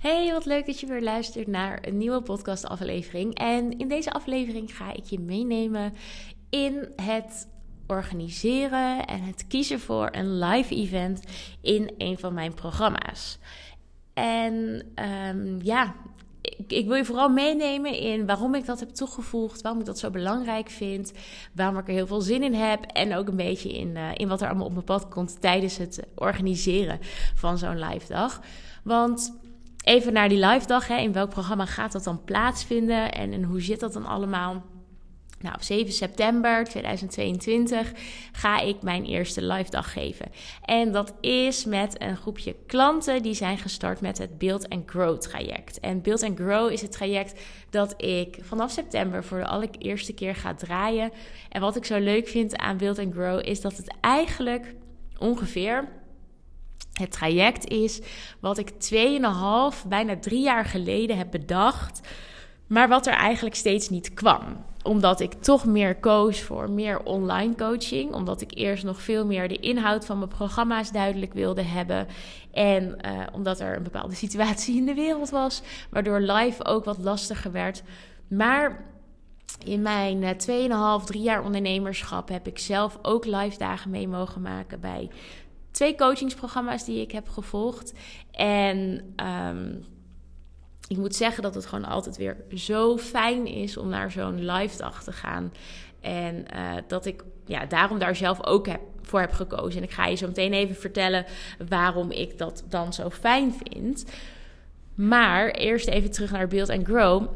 Hey, wat leuk dat je weer luistert naar een nieuwe podcastaflevering. En in deze aflevering ga ik je meenemen in het organiseren en het kiezen voor een live event in een van mijn programma's. En um, ja, ik, ik, wil je vooral meenemen in waarom ik dat heb toegevoegd, waarom ik dat zo belangrijk vind, waarom ik er heel veel zin in heb en ook een beetje in, uh, in wat er allemaal op mijn pad komt tijdens het organiseren van zo'n live dag. Want even naar die live dag, hè, in welk programma gaat dat dan plaatsvinden en, en hoe zit dat dan allemaal? Nou, op 7 september 2022 ga ik mijn eerste live dag geven. En dat is met een groepje klanten die zijn gestart met het Build and Grow traject. En Build and Grow is het traject dat ik vanaf september voor de allereerste keer ga draaien. En wat ik zo leuk vind aan Build and Grow is dat het eigenlijk ongeveer het traject is wat ik 2,5, bijna drie jaar geleden heb bedacht. Maar wat er eigenlijk steeds niet kwam omdat ik toch meer koos voor meer online coaching. Omdat ik eerst nog veel meer de inhoud van mijn programma's duidelijk wilde hebben. En uh, omdat er een bepaalde situatie in de wereld was. Waardoor live ook wat lastiger werd. Maar in mijn uh, 2,5, 3 jaar ondernemerschap heb ik zelf ook live dagen mee mogen maken bij twee coachingsprogramma's die ik heb gevolgd. En um, ik moet zeggen dat het gewoon altijd weer zo fijn is om naar zo'n live dag te gaan. En uh, dat ik ja, daarom daar zelf ook heb, voor heb gekozen. En ik ga je zo meteen even vertellen waarom ik dat dan zo fijn vind. Maar eerst even terug naar Build and Grow.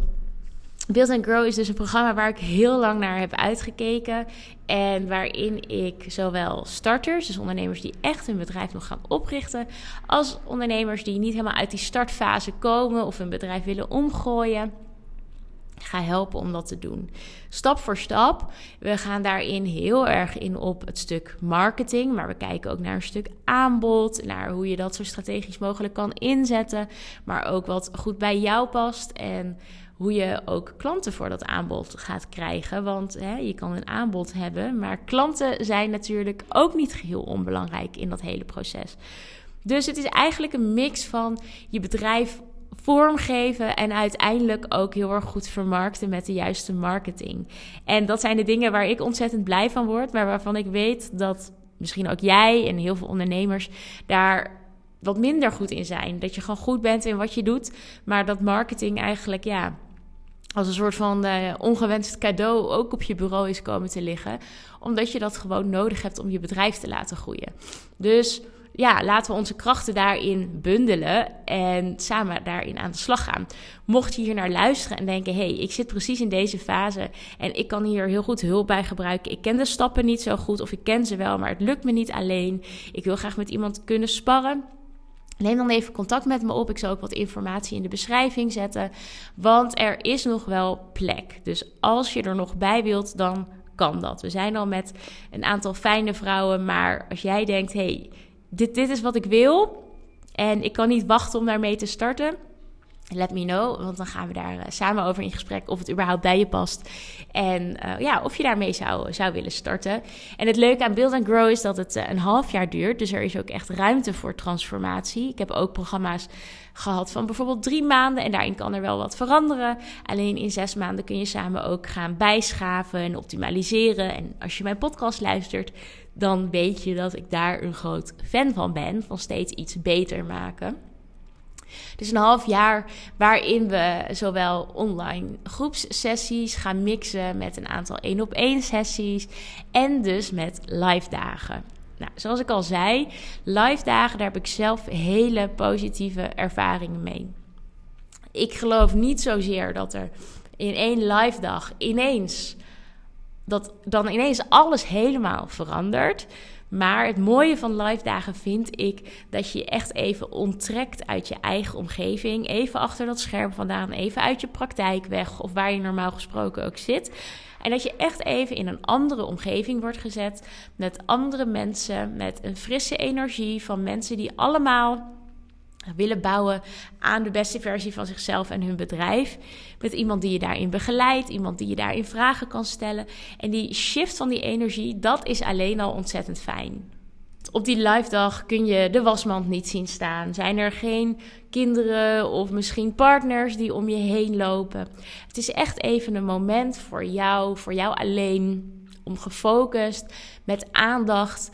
Build and Grow is dus een programma waar ik heel lang naar heb uitgekeken. En waarin ik zowel starters, dus ondernemers die echt hun bedrijf nog gaan oprichten, als ondernemers die niet helemaal uit die startfase komen of hun bedrijf willen omgooien, ga helpen om dat te doen. Stap voor stap. We gaan daarin heel erg in op het stuk marketing, maar we kijken ook naar een stuk aanbod, naar hoe je dat zo strategisch mogelijk kan inzetten, maar ook wat goed bij jou past en hoe je ook klanten voor dat aanbod gaat krijgen. Want hè, je kan een aanbod hebben, maar klanten zijn natuurlijk ook niet geheel onbelangrijk in dat hele proces. Dus het is eigenlijk een mix van je bedrijf vormgeven en uiteindelijk ook heel erg goed vermarkten met de juiste marketing. En dat zijn de dingen waar ik ontzettend blij van word, maar waarvan ik weet dat misschien ook jij en heel veel ondernemers daar wat minder goed in zijn. Dat je gewoon goed bent in wat je doet, maar dat marketing eigenlijk ja, als een soort van uh, ongewenst cadeau ook op je bureau is komen te liggen. Omdat je dat gewoon nodig hebt om je bedrijf te laten groeien. Dus ja, laten we onze krachten daarin bundelen en samen daarin aan de slag gaan. Mocht je hier naar luisteren en denken: hé, hey, ik zit precies in deze fase en ik kan hier heel goed hulp bij gebruiken. Ik ken de stappen niet zo goed of ik ken ze wel, maar het lukt me niet alleen. Ik wil graag met iemand kunnen sparren Neem dan even contact met me op. Ik zal ook wat informatie in de beschrijving zetten. Want er is nog wel plek. Dus als je er nog bij wilt, dan kan dat. We zijn al met een aantal fijne vrouwen. Maar als jij denkt: hey, dit, dit is wat ik wil. En ik kan niet wachten om daarmee te starten Let me know, want dan gaan we daar uh, samen over in gesprek of het überhaupt bij je past. En uh, ja, of je daarmee zou, zou willen starten. En het leuke aan Build and Grow is dat het uh, een half jaar duurt. Dus er is ook echt ruimte voor transformatie. Ik heb ook programma's gehad van bijvoorbeeld drie maanden. En daarin kan er wel wat veranderen. Alleen in zes maanden kun je samen ook gaan bijschaven en optimaliseren. En als je mijn podcast luistert, dan weet je dat ik daar een groot fan van ben. Van steeds iets beter maken. Dus een half jaar waarin we zowel online groepssessies gaan mixen met een aantal één op één sessies en dus met live dagen. Nou, zoals ik al zei, live dagen, daar heb ik zelf hele positieve ervaringen mee. Ik geloof niet zozeer dat er in één live dag ineens dat dan ineens alles helemaal verandert. Maar het mooie van live dagen vind ik dat je je echt even onttrekt uit je eigen omgeving. Even achter dat scherm vandaan, even uit je praktijk weg of waar je normaal gesproken ook zit. En dat je echt even in een andere omgeving wordt gezet met andere mensen, met een frisse energie van mensen die allemaal willen bouwen aan de beste versie van zichzelf en hun bedrijf. Met iemand die je daarin begeleidt, iemand die je daarin vragen kan stellen. En die shift van die energie, dat is alleen al ontzettend fijn. op die live dag kun je de wasmand niet zien staan. Zijn er geen kinderen of misschien partners die om je heen lopen. Het is echt even een moment voor jou, voor jou alleen, om gefocust met aandacht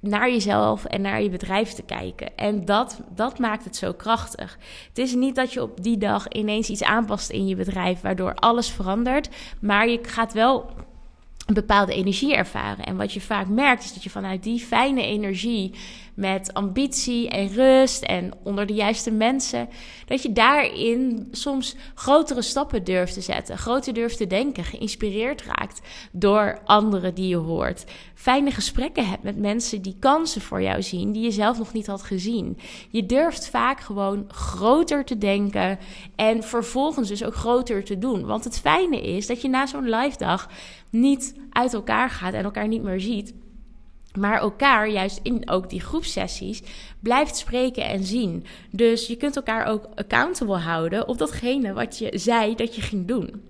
naar jezelf en naar je bedrijf te kijken. En dat, dat maakt het zo krachtig. Het is niet dat je op die dag ineens iets aanpast in je bedrijf, waardoor alles verandert. Maar je gaat wel een bepaalde energie ervaren. En wat je vaak merkt, is dat je vanuit die fijne energie met ambitie en rust en onder de juiste mensen, dat je daarin soms grotere stappen durft te zetten, groter durft te denken, geïnspireerd raakt door anderen die je hoort. Fijne gesprekken hebt met mensen die kansen voor jou zien, die je zelf nog niet had gezien. Je durft vaak gewoon groter te denken en vervolgens dus ook groter te doen. Want het fijne is dat je na zo'n live dag niet uit elkaar gaat en elkaar niet meer ziet maar elkaar juist in ook die groepsessies blijft spreken en zien. Dus je kunt elkaar ook accountable houden op datgene wat je zei dat je ging doen.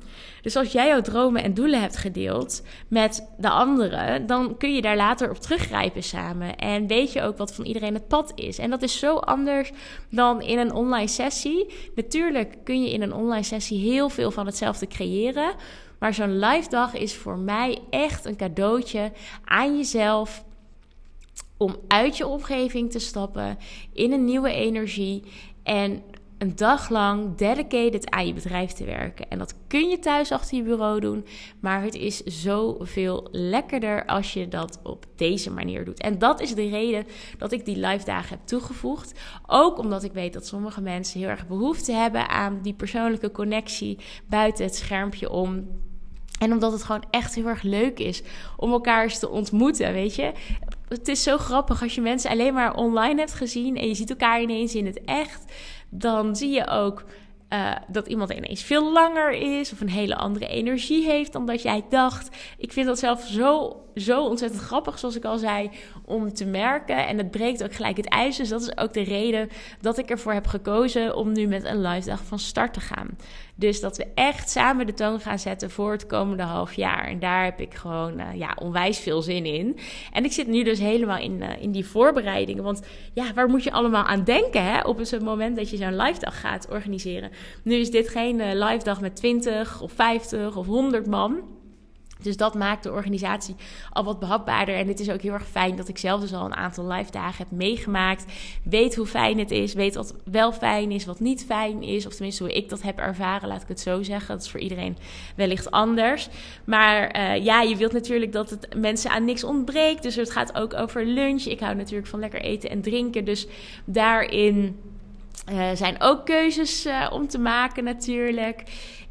Dus als jij jouw dromen en doelen hebt gedeeld met de anderen, dan kun je daar later op teruggrijpen samen. En weet je ook wat van iedereen het pad is. En dat is zo anders dan in een online sessie. Natuurlijk kun je in een online sessie heel veel van hetzelfde creëren. Maar zo'n live dag is voor mij echt een cadeautje aan jezelf om uit je omgeving te stappen in een nieuwe energie en een dag lang dedicated aan je bedrijf te werken. En dat kun je thuis achter je bureau doen, maar het is zoveel lekkerder als je dat op deze manier doet. En dat is de reden dat ik die live dagen heb toegevoegd. Ook omdat ik weet dat sommige mensen heel erg behoefte hebben aan die persoonlijke connectie buiten het schermpje om. En omdat het gewoon echt heel erg leuk is om elkaar eens te ontmoeten, weet je het is zo grappig als je mensen alleen maar online hebt gezien en je ziet elkaar ineens in het echt. Dan zie je ook uh, dat iemand ineens veel langer is of een hele andere energie heeft dan dat jij dacht. Ik vind dat zelf zo, zo ontzettend grappig, zoals ik al zei, om te merken. En het breekt ook gelijk het ijs. Dus dat is ook de reden dat ik ervoor heb gekozen om nu met een live dag van start te gaan. Dus dat we echt samen de toon gaan zetten voor het komende half jaar. En daar heb ik gewoon uh, ja, onwijs veel zin in. En ik zit nu dus helemaal in, uh, in die voorbereidingen. Want ja, waar moet je allemaal aan denken hè? op het moment dat je zo'n live dag gaat organiseren? Nu is dit geen uh, live dag met 20 of 50 of 100 man. Dus dat maakt de organisatie al wat behapbaarder. En het is ook heel erg fijn dat ik zelf dus al een aantal live dagen heb meegemaakt. Weet hoe fijn het is. Weet wat wel fijn is, wat niet fijn is. Of tenminste hoe ik dat heb ervaren, laat ik het zo zeggen. Dat is voor iedereen wellicht anders. Maar uh, ja, je wilt natuurlijk dat het mensen aan niks ontbreekt. Dus het gaat ook over lunch. Ik hou natuurlijk van lekker eten en drinken. Dus daarin uh, zijn ook keuzes uh, om te maken natuurlijk.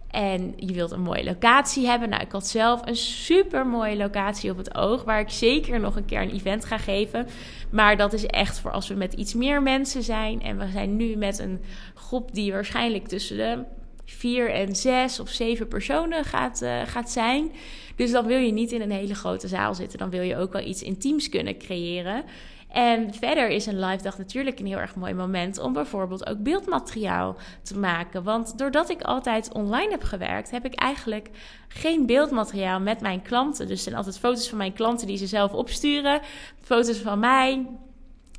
En je wilt een mooie locatie hebben. Nou, ik had zelf een super mooie locatie op het oog. Waar ik zeker nog een keer een event ga geven. Maar dat is echt voor als we met iets meer mensen zijn. En we zijn nu met een groep die waarschijnlijk tussen de vier en zes of zeven personen gaat, uh, gaat zijn. Dus dan wil je niet in een hele grote zaal zitten. Dan wil je ook wel iets intiems kunnen creëren. En verder is een live dag natuurlijk een heel erg mooi moment om bijvoorbeeld ook beeldmateriaal te maken. Want doordat ik altijd online heb gewerkt, heb ik eigenlijk geen beeldmateriaal met mijn klanten. Dus er zijn altijd foto's van mijn klanten die ze zelf opsturen, foto's van mij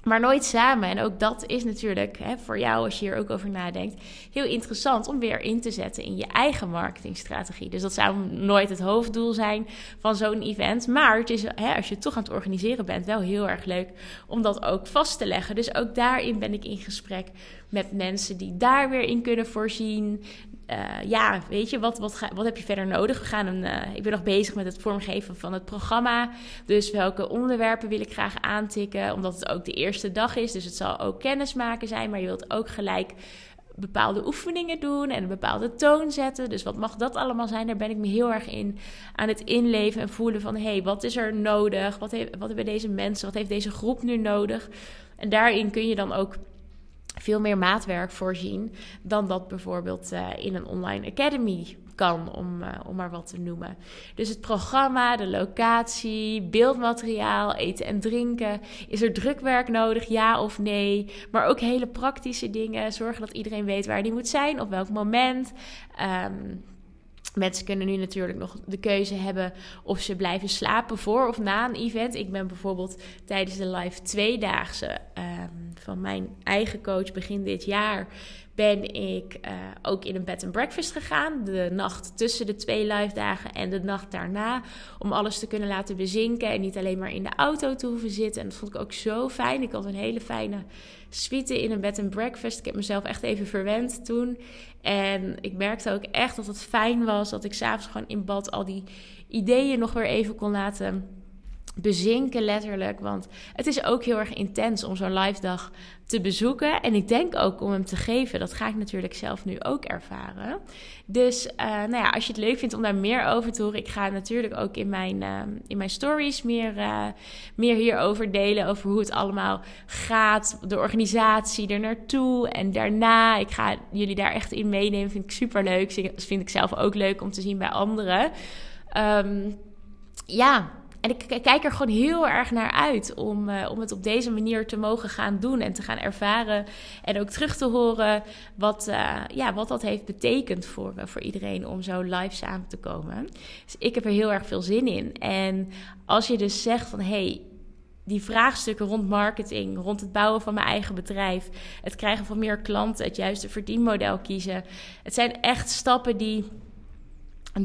maar nooit samen. En ook dat is natuurlijk hè, voor jou, als je hier ook over nadenkt, heel interessant om weer in te zetten in je eigen marketingstrategie. Dus dat zou nooit het hoofddoel zijn van zo'n event. Maar het is, hè, als je toch aan het organiseren bent, wel heel erg leuk om dat ook vast te leggen. Dus ook daarin ben ik in gesprek met mensen die daar weer in kunnen voorzien. Uh, ja, weet je, wat, wat, wat heb je verder nodig? We gaan een, uh, ik ben nog bezig met het vormgeven van het programma. Dus welke onderwerpen wil ik graag aantikken? Omdat het ook de eerste dag is. Dus het zal ook kennismaken zijn. Maar je wilt ook gelijk bepaalde oefeningen doen en een bepaalde toon zetten. Dus wat mag dat allemaal zijn? Daar ben ik me heel erg in aan het inleven en voelen van... hé, hey, wat is er nodig? Wat, heeft, wat hebben deze mensen? Wat heeft deze groep nu nodig? En daarin kun je dan ook veel meer maatwerk voorzien dan dat bijvoorbeeld uh, in een online academy kan, om, uh, om maar wat te noemen. Dus het programma, de locatie, beeldmateriaal, eten en drinken. Is er drukwerk nodig, ja of nee? Maar ook hele praktische dingen. Zorgen dat iedereen weet waar die moet zijn, op welk moment. Um, Mensen kunnen nu natuurlijk nog de keuze hebben of ze blijven slapen voor of na een event. Ik ben bijvoorbeeld tijdens de live tweedaagse um, van mijn eigen coach begin dit jaar ben ik uh, ook in een bed and breakfast gegaan. De nacht tussen de twee live dagen en de nacht daarna. Om alles te kunnen laten bezinken en niet alleen maar in de auto te hoeven zitten. En dat vond ik ook zo fijn. Ik had een hele fijne suite in een bed and breakfast. Ik heb mezelf echt even verwend toen. En ik merkte ook echt dat het fijn was dat ik s'avonds gewoon in bad al die ideeën nog weer even kon laten bezinken letterlijk. Want het is ook heel erg intens om zo'n live dag te bezoeken. En ik denk ook om hem te geven. Dat ga ik natuurlijk zelf nu ook ervaren. Dus uh, nou ja, als je het leuk vindt om daar meer over te horen. Ik ga natuurlijk ook in mijn, uh, in mijn stories meer, uh, meer hierover delen. Over hoe het allemaal gaat. De organisatie er naartoe. En daarna. Ik ga jullie daar echt in meenemen. Vind ik super leuk. Vind ik zelf ook leuk om te zien bij anderen. Um, ja, en ik kijk er gewoon heel erg naar uit om, uh, om het op deze manier te mogen gaan doen en te gaan ervaren. En ook terug te horen wat, uh, ja, wat dat heeft betekend voor, uh, voor iedereen om zo live samen te komen. Dus ik heb er heel erg veel zin in. En als je dus zegt van hey, die vraagstukken rond marketing, rond het bouwen van mijn eigen bedrijf, het krijgen van meer klanten, het juiste verdienmodel kiezen. Het zijn echt stappen die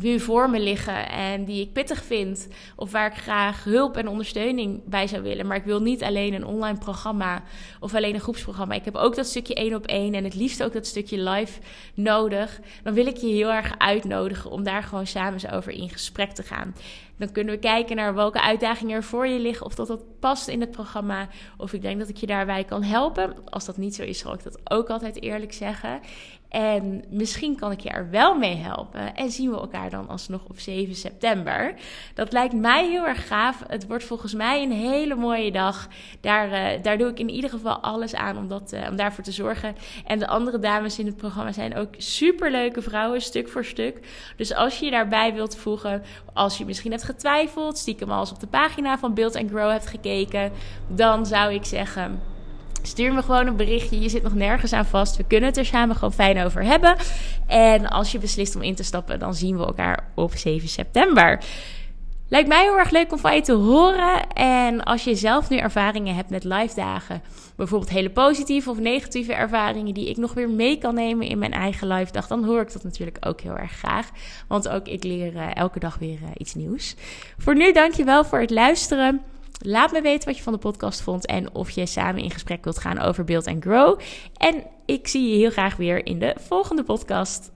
nu voor me liggen en die ik pittig vind, of waar ik graag hulp en ondersteuning bij zou willen. Maar ik wil niet alleen een online programma of alleen een groepsprogramma. Ik heb ook dat stukje één op één en het liefst ook dat stukje live nodig. Dan wil ik je heel erg uitnodigen om daar gewoon samen eens over in gesprek te gaan. Dan kunnen we kijken naar welke uitdagingen er voor je liggen. Of dat dat past in het programma. Of ik denk dat ik je daarbij kan helpen. Als dat niet zo is, zal ik dat ook altijd eerlijk zeggen. En misschien kan ik je er wel mee helpen. En zien we elkaar dan alsnog op 7 september. Dat lijkt mij heel erg gaaf. Het wordt volgens mij een hele mooie dag. Daar, uh, daar doe ik in ieder geval alles aan om, dat, uh, om daarvoor te zorgen. En de andere dames in het programma zijn ook superleuke vrouwen, stuk voor stuk. Dus als je je daarbij wilt voegen, als je misschien hebt getwijfeld, stiekem al eens op de pagina van Build and Grow hebt gekeken, dan zou ik zeggen Stuur me gewoon een berichtje. Je zit nog nergens aan vast. We kunnen het er samen gewoon fijn over hebben. En als je beslist om in te stappen, dan zien we elkaar op 7 september. Lijkt mij heel erg leuk om van je te horen. En als je zelf nu ervaringen hebt met live dagen, bijvoorbeeld hele positieve of negatieve ervaringen die ik nog weer mee kan nemen in mijn eigen live dag, dan hoor ik dat natuurlijk ook heel erg graag. Want ook ik leer uh, elke dag weer uh, iets nieuws. Voor nu, dankjewel voor het luisteren. Laat me weten wat je van de podcast vond en of je samen in gesprek wilt gaan over Build and Grow. En ik zie je heel graag weer in de volgende podcast.